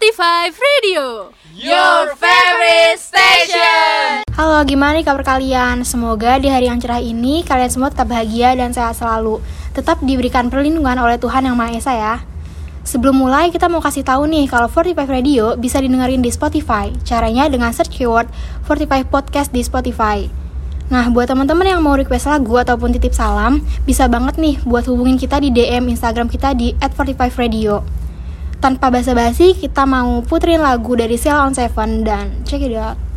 45 Radio Your favorite station. Halo, gimana nih kabar kalian? Semoga di hari yang cerah ini kalian semua tetap bahagia dan sehat selalu. Tetap diberikan perlindungan oleh Tuhan Yang Maha Esa ya. Sebelum mulai, kita mau kasih tahu nih kalau 45 Radio bisa didengerin di Spotify. Caranya dengan search keyword 45 Podcast di Spotify. Nah, buat teman-teman yang mau request lagu ataupun titip salam, bisa banget nih buat hubungin kita di DM Instagram kita di @45radio. Tanpa basa-basi, kita mau puterin lagu dari Cell on Seven dan check it out.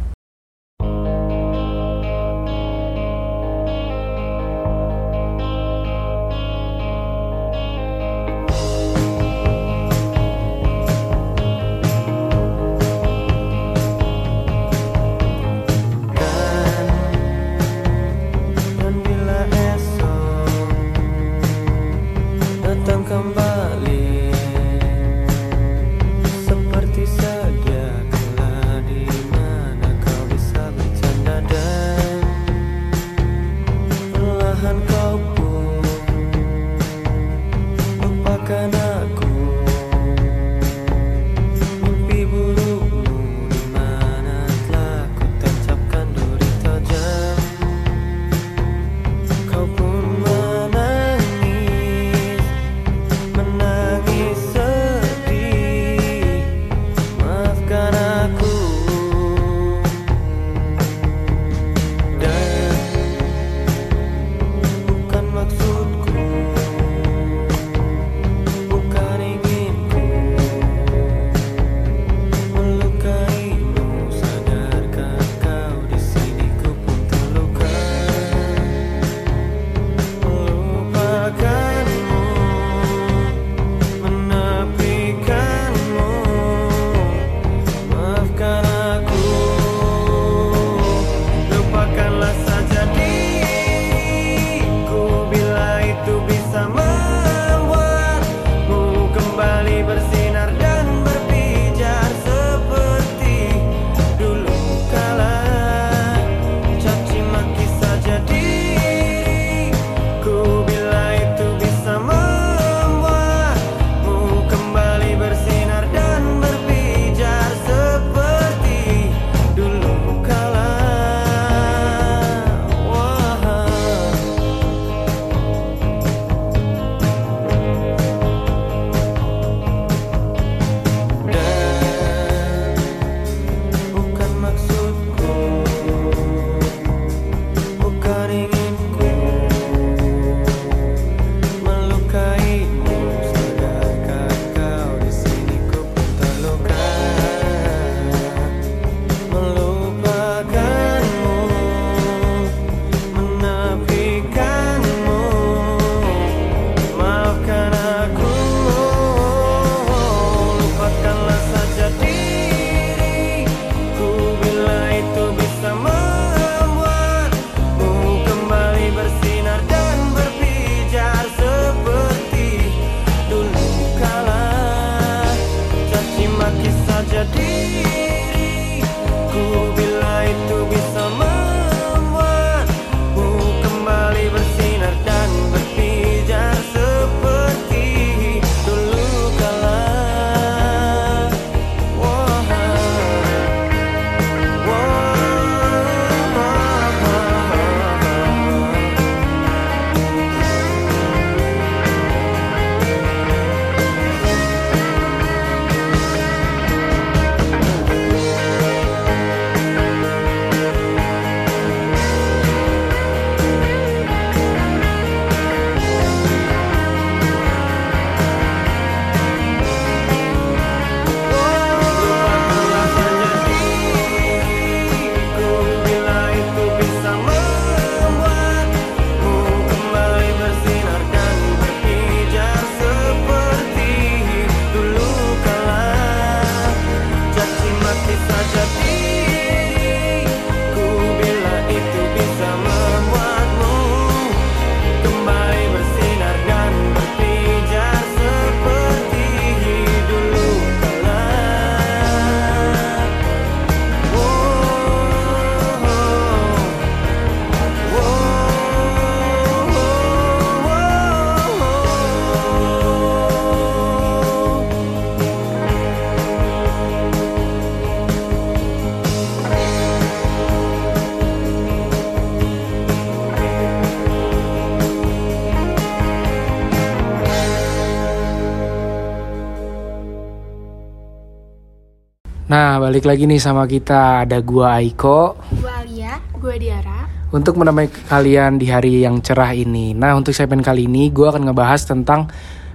Balik lagi nih sama kita. Ada gua Aiko Gue Alia. Gue Diara. untuk menemani kalian di hari yang cerah ini. Nah, untuk segmen kali ini gua akan ngebahas tentang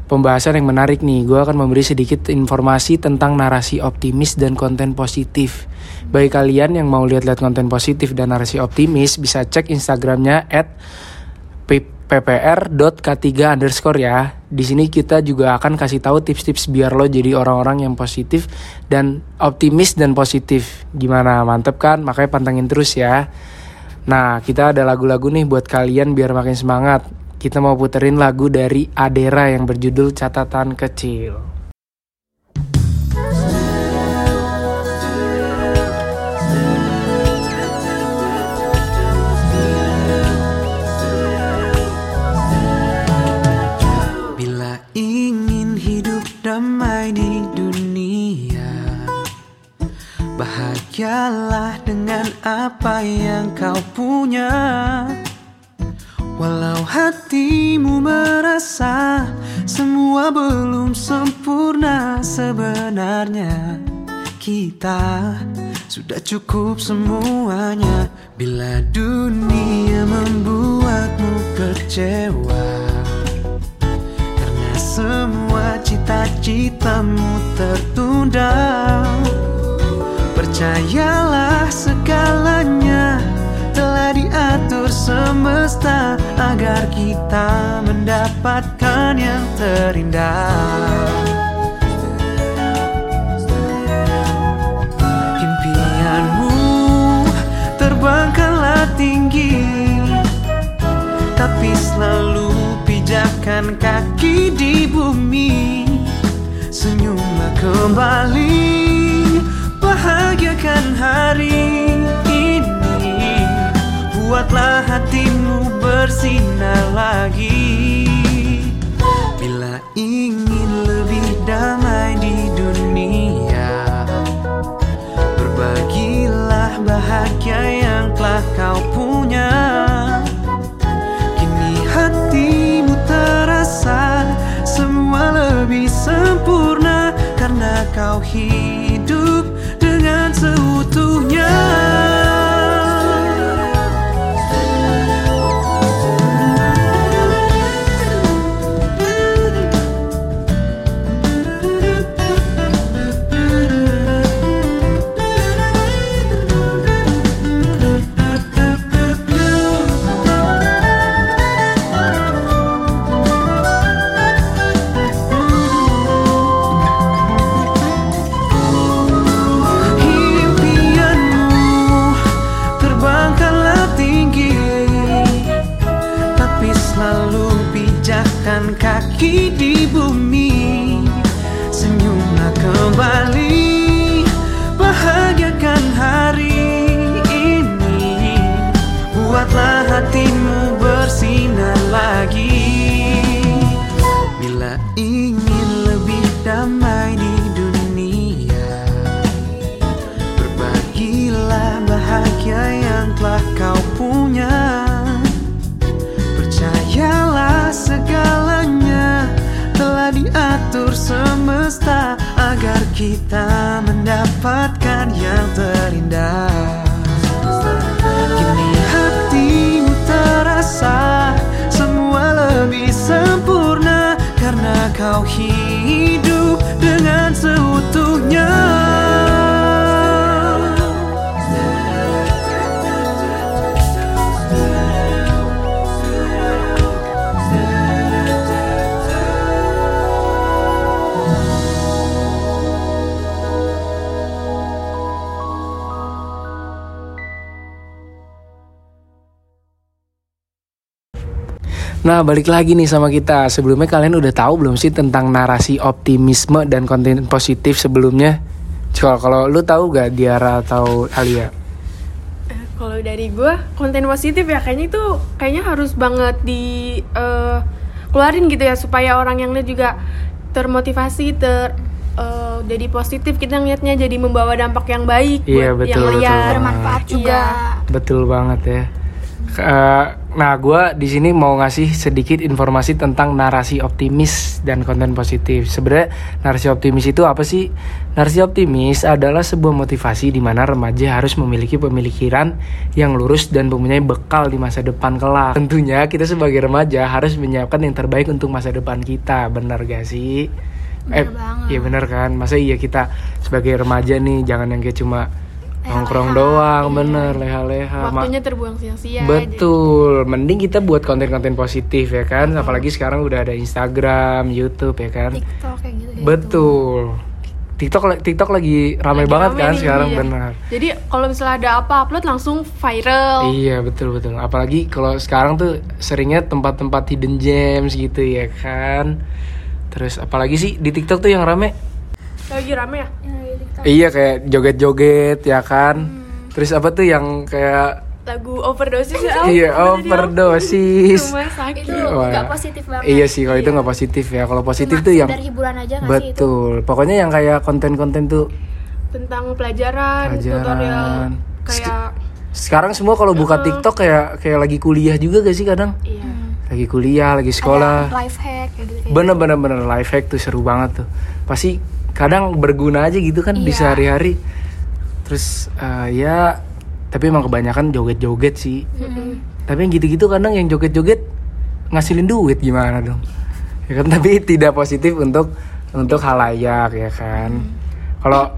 pembahasan yang menarik nih. Gua akan memberi sedikit informasi tentang narasi optimis dan konten positif. Bagi kalian yang mau lihat-lihat konten positif dan narasi optimis, bisa cek Instagramnya at ppr.k3 underscore ya. Di sini kita juga akan kasih tahu tips-tips biar lo jadi orang-orang yang positif dan optimis dan positif. Gimana mantep kan? Makanya pantengin terus ya. Nah kita ada lagu-lagu nih buat kalian biar makin semangat. Kita mau puterin lagu dari Adera yang berjudul Catatan Kecil. Apa yang kau punya. Walau hatimu merasa semua belum sempurna sebenarnya kita sudah cukup semuanya. Bila dunia membuatmu kecewa karena semua cita-citamu tertunda Percayalah segalanya telah diatur semesta Agar kita mendapatkan yang terindah. Impianmu terbangkanlah tinggi Tapi selalu pijakan kaki di bumi. Senyumlah kembali Hari ini. Buatlah hatimu bersinar lagi. Bila ingin lebih damai di dunia Berbagilah bahagia yang telah kau punya. Kini hatimu terasa semua lebih sempurna Karena kau hidup kita mendapatkan yang terindah Nah, balik lagi nih sama kita. Sebelumnya kalian udah tahu belum sih tentang narasi optimisme dan konten positif sebelumnya? Kalau kalau lu tahu gak Diara atau Alia? Eh, Kalau dari gue konten positif ya kayaknya itu kayaknya harus banget di eh, keluarin gitu ya supaya orang yang lihat juga termotivasi ter eh, jadi positif kita ngeliatnya jadi membawa dampak yang baik Iya, buat betul, yang betul lihat banget. Bermanfaat juga. Iya. Betul banget ya. Eh, Nah, gue di sini mau ngasih sedikit informasi tentang narasi optimis dan konten positif. Sebenarnya narasi optimis itu apa sih? Narasi optimis adalah sebuah motivasi di mana remaja harus memiliki pemikiran yang lurus dan mempunyai bekal di masa depan kelak. Tentunya kita sebagai remaja harus menyiapkan yang terbaik untuk masa depan kita. Benar gak sih? Bener banget. Iya bener kan. Masa iya kita sebagai remaja nih jangan yang kayak cuma. Nongkrong doang, bener leha-leha. Waktunya terbuang sia-sia. Betul, mending kita buat konten-konten positif ya kan. Apalagi sekarang udah ada Instagram, YouTube ya kan. TikTok kayak gitu. Betul. TikTok TikTok lagi ramai Lagi banget rame kan nih, sekarang iya. benar. Jadi kalau misalnya ada apa upload langsung viral. Iya betul betul. Apalagi kalau sekarang tuh seringnya tempat-tempat hidden gems gitu ya kan. Terus apalagi sih di TikTok tuh yang rame? Lagi rame ya? Iya kayak joget-joget ya kan. Hmm. Terus apa tuh yang kayak Lagu overdosis ya? Iya overdosis. Rumah sakit. Itu Wah. nggak positif banget. Iya sih kalau itu nggak positif ya. Kalau positif Cuma tuh yang hiburan aja nggak sih itu? betul. Pokoknya yang kayak konten-konten tuh Tentang pelajaran, Pelajaran. tutorial kayak sekarang semua kalau buka TikTok kayak kayak lagi kuliah juga gak sih kadang? iya. Lagi kuliah, lagi Ada sekolah. life hack kayak gitu. Bener-bener bener life hack tuh seru banget tuh. Pasti kadang berguna aja gitu kan di Iya. sehari-hari. Terus eh, ya tapi emang kebanyakan joget-joget sih. Tapi yang gitu-gitu kadang yang joget-joget ngasilin duit gimana dong? Ya kan tapi tidak positif untuk untuk halayak ya kan. Kalau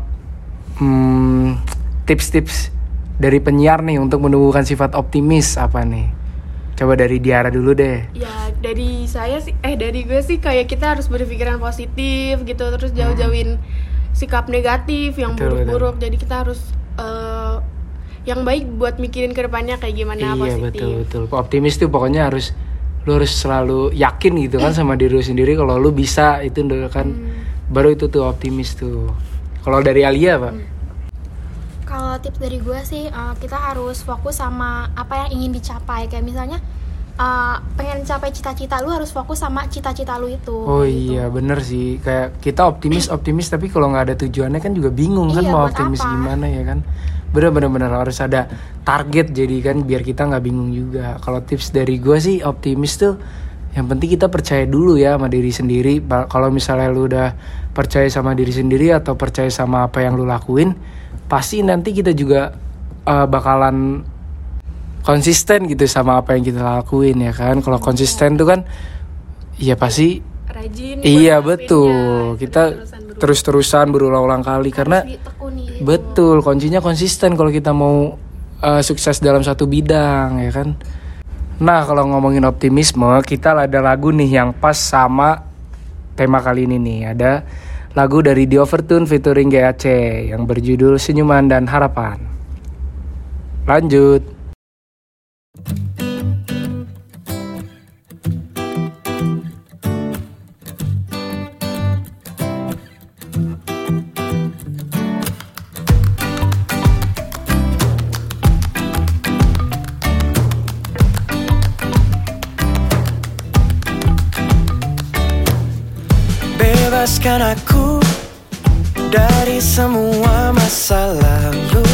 hmm, tips-tips dari penyiar nih untuk menumbuhkan sifat optimis apa nih? Coba dari Diara dulu deh. Ya dari saya sih, eh dari gue sih kayak kita harus berpikiran positif gitu, terus jauh-jauhin sikap negatif yang buruk-buruk. Jadi kita harus eh, yang baik buat mikirin ke depannya kayak gimana iya positif. betul betul. Optimis tuh pokoknya harus lu harus selalu yakin gitu kan sama diri lu sendiri kalau lu bisa itu kan baru itu tuh optimis tuh. Kalau dari Alia pak? Kalau tips dari gue sih eh, kita harus fokus sama apa yang ingin dicapai kayak misalnya eh, pengen capai cita-cita lu harus fokus sama cita-cita lu itu. Oh gitu. iya bener sih kayak kita optimis optimis tapi kalau nggak ada tujuannya kan juga bingung kan Iya, mau optimis apa? gimana ya kan bener bener bener harus ada target jadi kan biar kita nggak bingung juga kalau tips dari gue sih optimis tuh yang penting kita percaya dulu ya sama diri sendiri kalau misalnya lu udah percaya sama diri sendiri atau percaya sama apa yang lu lakuin pasti nanti kita juga eh, bakalan konsisten gitu sama apa yang kita lakuin ya kan kalau konsisten tuh kan ya pasti Rajin. Iya betul. Kita terus-terusan berulang. terus-terusan berulang-ulang kali karena ditekuni betul kuncinya konsisten kalau kita mau uh, sukses dalam satu bidang ya kan. Nah kalau ngomongin optimisme kita ada lagu nih yang pas sama tema kali ini nih ada lagu dari The Overtune featuring GAC yang berjudul Senyuman dan Harapan. Lanjut. Semua masa lalu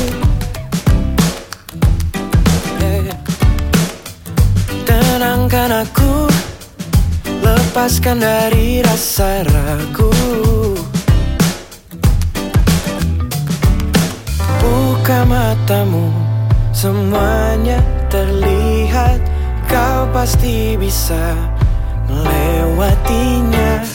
Eh, Tenangkan aku Lepaskan dari rasa ragu. Buka matamu Semuanya terlihat. Kau pasti bisa melewatinya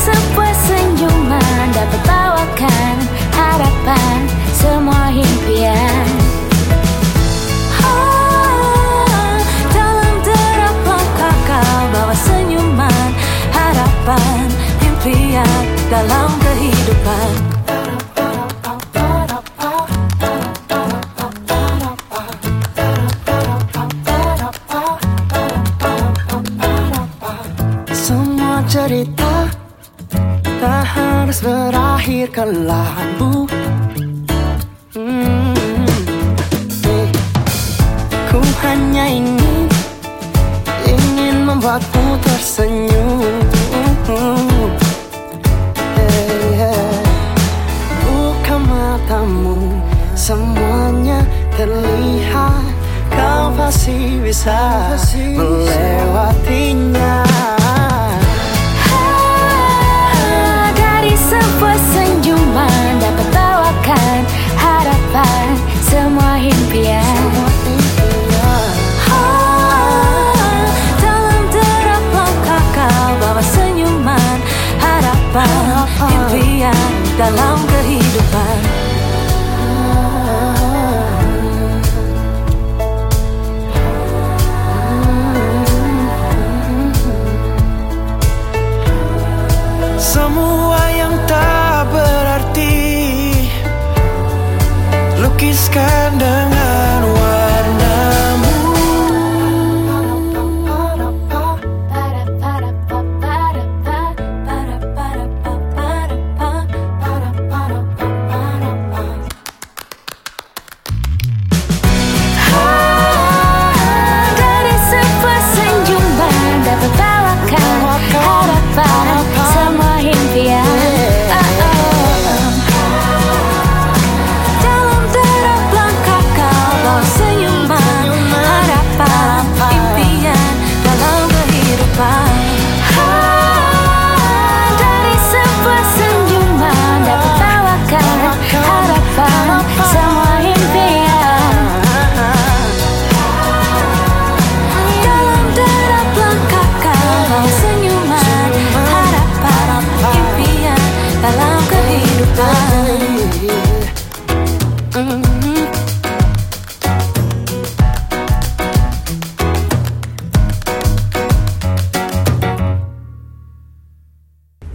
sebuah senyuman dapat bawakan harapan semua impian. Ah, Dalam derap langkah kau bawa senyuman harapan impian dalam kehidupan. Berakhir kelabu. Hmm. Ku hanya ingin ingin membuatmu tersenyum. Eh, eh. Buka matamu, semuanya terlihat masih bisa melewatinya harapan semua impian. Ah, Dalam derap langkah kau bawa senyuman harapan impian dalam kehidupan. Lukiskan dengan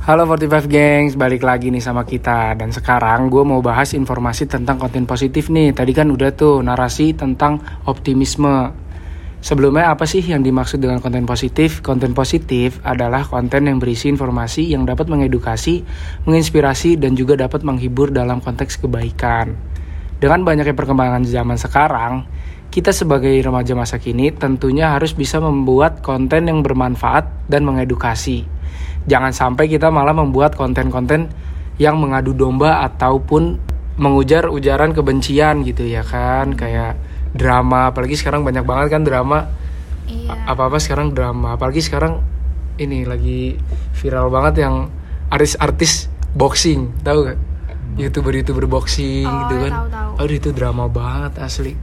Halo 45 gengs, balik lagi nih sama kita. Dan sekarang gue mau bahas informasi tentang konten positif nih. Tadi kan udah tuh narasi tentang optimisme Sebelumnya apa sih yang dimaksud dengan konten positif? Konten positif adalah konten yang berisi informasi yang dapat mengedukasi, menginspirasi, dan juga dapat menghibur dalam konteks kebaikan. Dengan banyaknya perkembangan zaman sekarang, kita sebagai remaja masa kini tentunya harus bisa membuat konten yang bermanfaat dan mengedukasi. Jangan sampai kita malah membuat konten-konten yang mengadu domba ataupun mengujar ujaran kebencian gitu ya kan, kayak drama, apalagi sekarang banyak banget kan drama. Iya. Apa-apa sekarang drama, apalagi sekarang ini lagi viral banget yang artis-artis boxing, tahu gak? Youtuber-youtuber boxing Oh, gitu ya, kan. tahu, tahu. Aduh itu drama banget asli.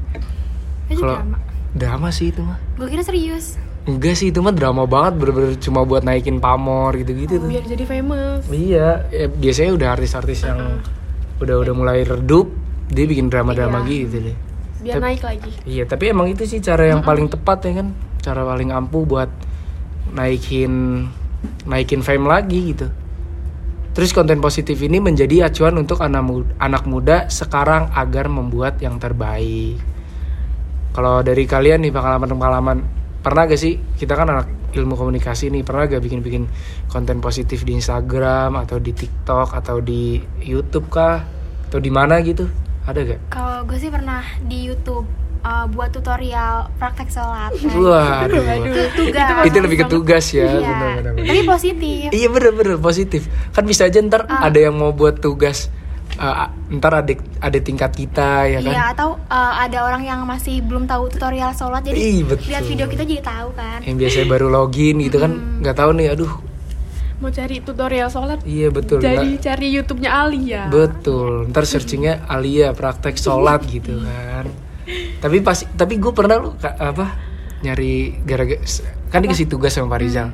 Kalau drama. drama sih itu mah. Gue kira serius. Enggak sih itu mah drama banget bener-bener cuma buat naikin pamor gitu-gitu tuh. biar jadi famous Iya, ya, biasanya udah artis-artis yang udah udah mulai redup, dia bikin drama-drama Iya. gitu deh. Biar Tep- naik lagi. Iya, tapi emang itu sih cara yang paling tepat ya kan, cara paling ampuh buat naikin naikin fame lagi gitu. Terus konten positif ini menjadi acuan untuk anak muda, anak muda sekarang agar membuat yang terbaik. Kalau dari kalian nih pengalaman-pengalaman pernah gak sih? Kita kan anak ilmu komunikasi nih pernah gak bikin-bikin konten positif di Instagram atau di TikTok atau di YouTube kah? Atau di mana gitu ada gak? Kalau gue sih pernah di YouTube uh, buat tutorial praktek sholat. Wah, itu tugas. itu lebih ke tugas ya, Iya. benar-benar. Tapi positif. Iya bener-bener positif. Kan bisa aja ntar Ah. ada yang mau buat tugas. uh, ntar ada ada tingkat kita ya kan. Iya, atau uh, ada orang yang masih belum tahu tutorial sholat jadi Ih, betul. lihat video kita jadi tahu kan. Yang biasanya baru login gitu kan nggak tahu nih. Aduh, mau cari tutorial sholat iya betul. jadi nggak- cari YouTube-nya Alia Betul. Ntar searchingnya Alia praktek sholat gitu kan. Tapi pas tapi gue pernah lu apa nyari gara-gara kan dikasih tugas sama Pak Rizal.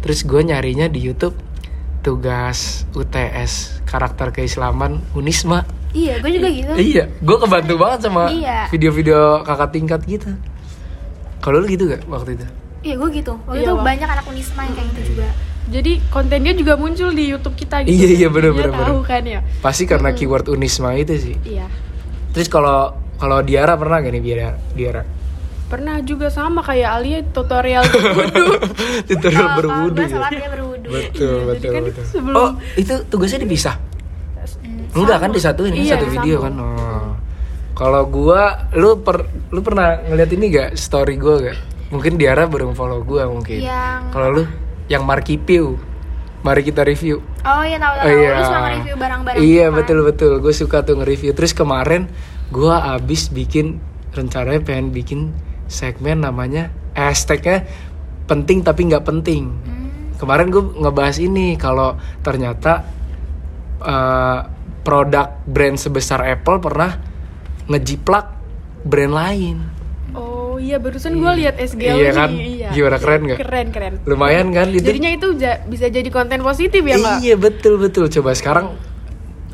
Terus gue nyarinya di YouTube tugas UTS karakter keislaman Unisma. Iya, gue juga gitu. Iya, gue kebantu banget sama Iya. video-video kakak tingkat gitu. Kalau lu gitu gak waktu itu? Iya, gue gitu. Waktu Iya, itu banyak anak unisma yang kayak gitu juga. Jadi kontennya juga muncul di YouTube kita gitu Iya, iya, bener, Dia bener, tahu bener. kan ya Pasti karena keyword Unisma itu sih. iya Terus kalau kalau Diara pernah gak nih Diara? Diara? pernah juga sama kayak Alia tutorial wudhu Tutorial berwudu ya. dia berwudu. Betul, Jadi betul, kan betul. sebelum- Oh, itu tugasnya dipisah? Hmm, Enggak kan disatuin kan Iya, satu video sama. kan. Oh. Kalau gua lu per lu pernah ngeliat ini gak story gua gak? Mungkin Diara baru follow gua mungkin. Yang- Kalau lu yang Marky Pew. Mari kita review. Oh iya, tahu tahu. Oh, iya. Lu suka nge-review barang-barang Iya gitu kan? betul betul. Gue suka tuh nge-review. Terus kemarin gue abis bikin rencananya pengen bikin segmen namanya eh, hashtagnya penting tapi nggak penting. Kemarin gue ngebahas ini kalau ternyata eh, produk brand sebesar Apple pernah ngejiplak brand lain. Oh iya barusan gue lihat SGL Iya nih, kan? Gimana, keren nggak? Keren keren. Lumayan kan itu? Jadinya itu bisa jadi konten positif ya kak? Iya betul betul. Coba sekarang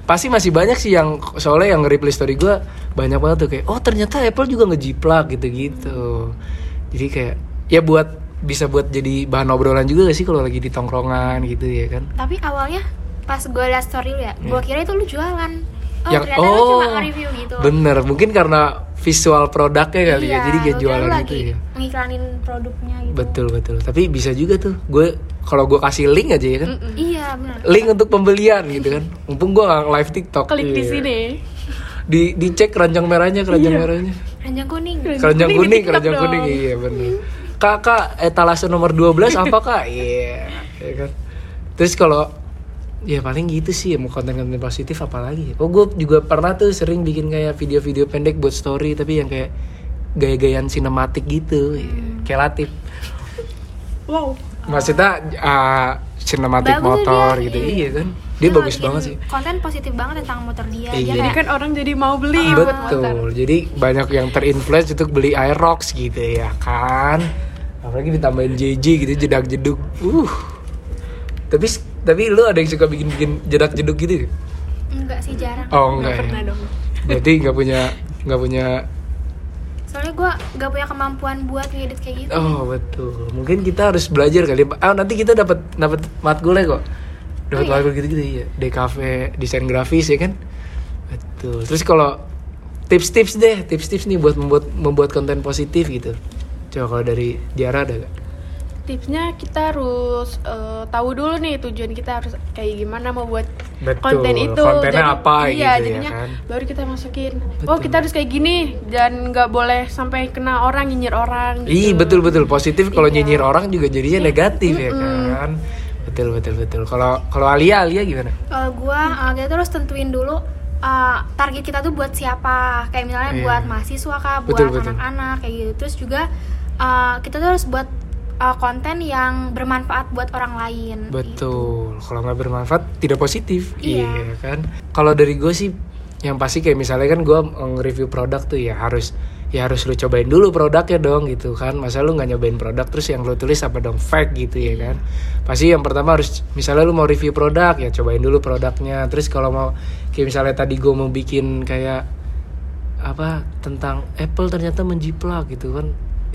pasti masih banyak sih yang soalnya yang reply story gue banyak banget tuh kayak oh ternyata Apple juga ngejiplak gitu-gitu. Jadi kayak ya buat bisa buat jadi bahan obrolan juga gak sih kalau lagi di tongkrongan gitu ya kan? Tapi awalnya pas gue liat story lu ya, gue kira itu lu jualan. Oh yang ternyata lu cuma nge-review gitu. bener mungkin karena visual produknya kali ya Iya, jadi kayak gua kira jualan gitu ya. Ngiklanin produknya gitu. Betul betul. Tapi bisa juga tuh gue kalau gue kasih link aja ya kan. Iya benar. Link untuk pembelian gitu kan. Mumpung gue nggak live TikTok. Klik di Iya. sini. Di dicek keranjang merahnya, keranjang merahnya. Ranjang kuning. Keranjang Kuning di kuning, keranjang dong. kuning iya bener. Kakak etalase nomor 12 apa kak? Iya, ya kan. Terus kalau ya paling gitu sih ya mau konten-konten positif apalagi. Oh gue juga pernah tuh sering bikin kayak video-video pendek buat story tapi yang kayak gaya-gayaan sinematik gitu, ya. kayak Latif. Wow. Maksudnya uh, sinematik Bagus motor dia, gitu, iya. iya kan? Dia Dia bagus banget sih. Konten positif banget tentang motor dia. Iya. Jadi kan orang jadi mau beli buat motor. Betul. Jadi banyak yang terinfluence untuk beli Aerox gitu ya kan. Apalagi ditambahin JJ gitu jedak jeduk. Uh. Tapi tapi lu ada yang suka bikin-bikin jedak jeduk gitu? enggak sih jarang. Oh Nggak enggak. pernah ya. dong. Berarti nggak punya nggak punya. Soalnya gue nggak punya kemampuan buat ngedit kayak gitu. Oh betul. Mungkin kita harus belajar kali. Ah nanti kita dapat dapat matkul kok. Dapat Oh, iya? matkul gitu-gitu iya. DKV desain grafis ya kan. Betul. Terus kalau tips-tips deh, tips-tips nih buat membuat membuat konten positif gitu. Coba kalau dari Diara ada gak? Tipsnya kita harus eh, tahu dulu nih tujuan kita harus kayak gimana mau buat Betul, konten itu. kontennya apa iya, gitu ya jadinya kan? baru kita masukin. Betul. Oh kita harus kayak gini dan nggak boleh sampai kena orang nyinyir orang. Ih gitu. betul betul positif kalau Iya. nyinyir orang juga jadinya negatif ya kan. Betul betul betul. Kalau kalau Alia Alia gimana? Kalau gue, uh, kita terus tentuin dulu uh, target kita tuh buat siapa. Kayak misalnya Iya. buat mahasiswa kah, buat anak-anak kayak gitu. Terus juga uh, kita tuh harus buat uh, konten yang bermanfaat buat orang lain. Betul. Kalau nggak bermanfaat tidak positif. Iya. kan. Kalau dari gue sih yang pasti kayak misalnya kan gue nge-review produk tuh ya harus ya harus lu cobain dulu produknya dong gitu kan masa lu nggak nyobain produk terus yang lu tulis apa dong fake gitu ya kan pasti yang pertama harus misalnya lu mau review produk ya cobain dulu produknya terus kalau mau kayak misalnya tadi gue mau bikin kayak apa tentang Apple ternyata menjiplak gitu kan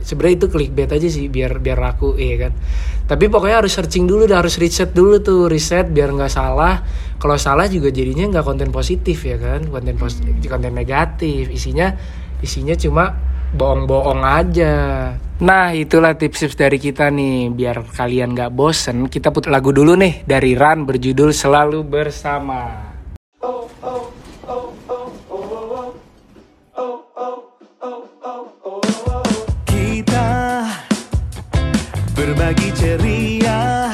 sebenarnya itu clickbait aja sih biar biar laku iya kan. Tapi pokoknya harus searching dulu dan harus riset dulu tuh riset biar nggak salah. Kalau salah juga jadinya nggak konten positif ya kan. Konten pos konten negatif. Isinya isinya cuma bohong-bohong aja. Nah itulah tips-tips dari kita nih. Biar kalian nggak bosen kita put lagu dulu nih dari Ran berjudul selalu bersama berbagi ceria.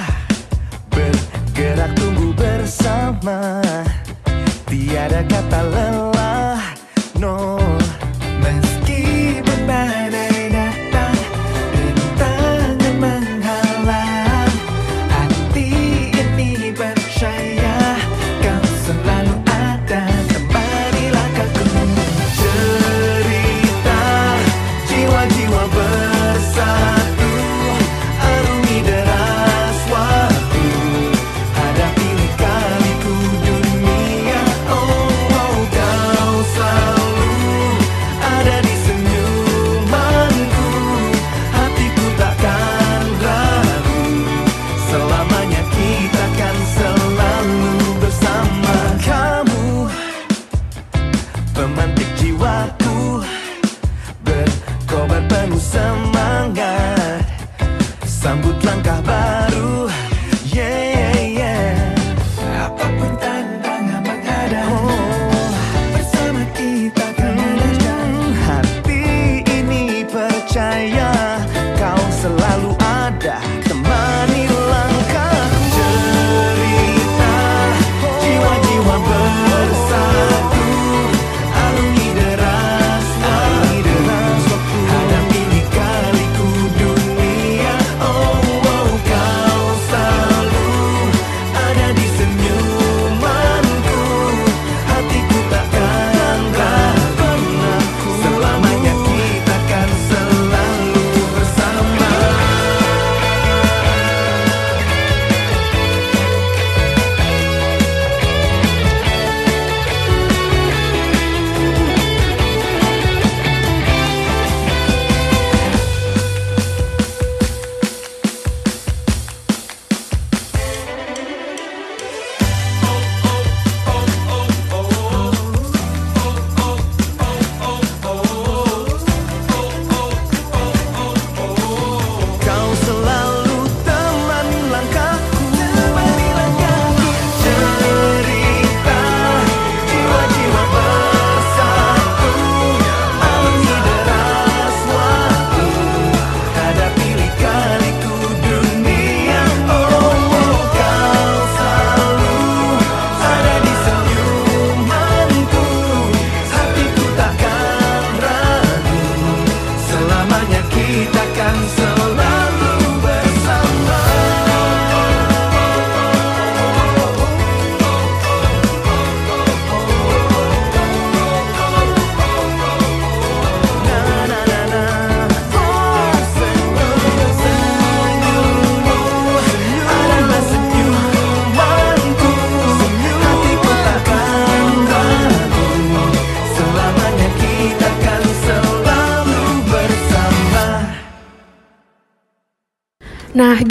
Bergerak tumbuh bersama. Tiada kata lelah 난가 봐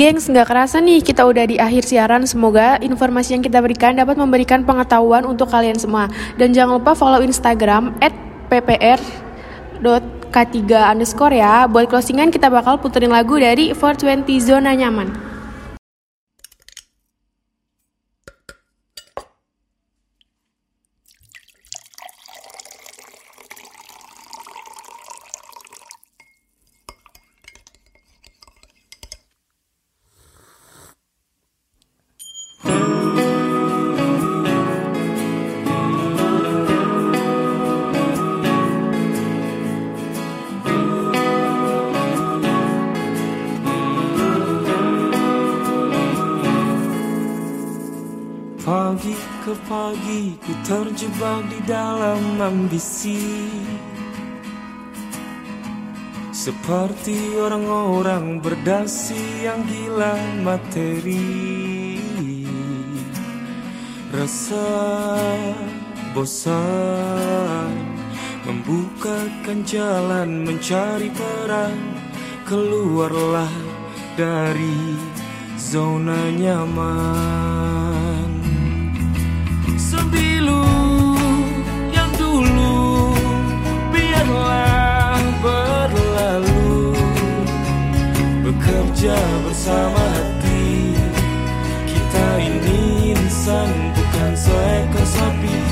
gengs, nggak kerasa nih kita udah di akhir siaran. Semoga informasi yang kita berikan dapat memberikan pengetahuan untuk kalian semua. Dan jangan lupa follow Instagram at ppr.k3 underscore ya. Buat closingan kita bakal puterin lagu dari 420 Zona Nyaman. Ke pagi ku terjebak di dalam ambisi. Seperti orang-orang berdasi yang gila materi. Rasa bosan Membukakan jalan mencari peran. Keluarlah dari zona nyaman Bekerja bersama hati Kita ini insan bukan seekor sapi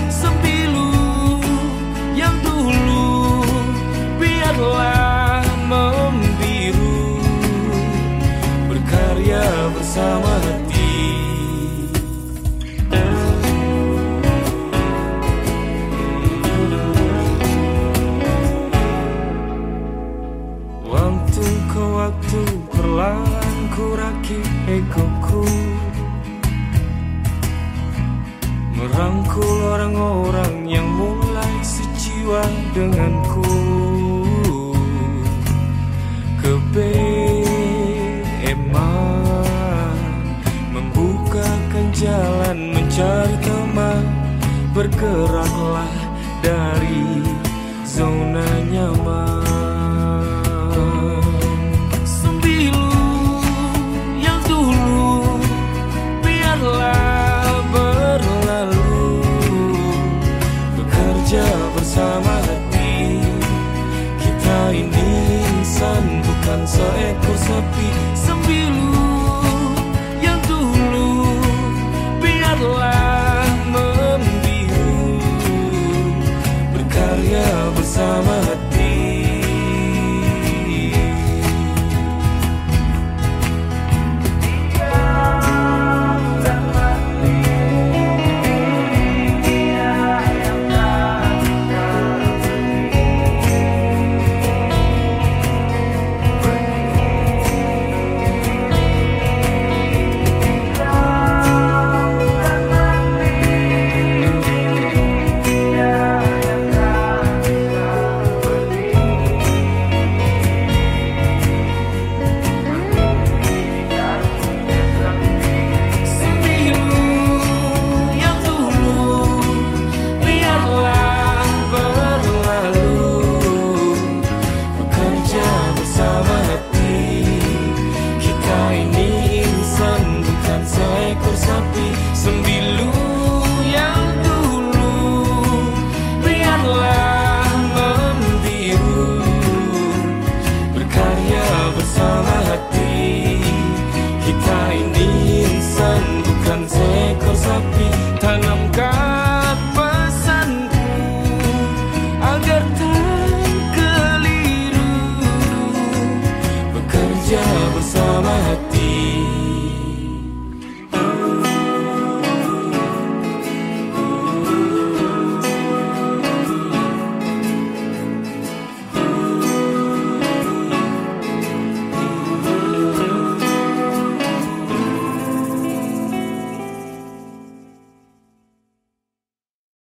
Kita ini insan bukan seekor Sembilu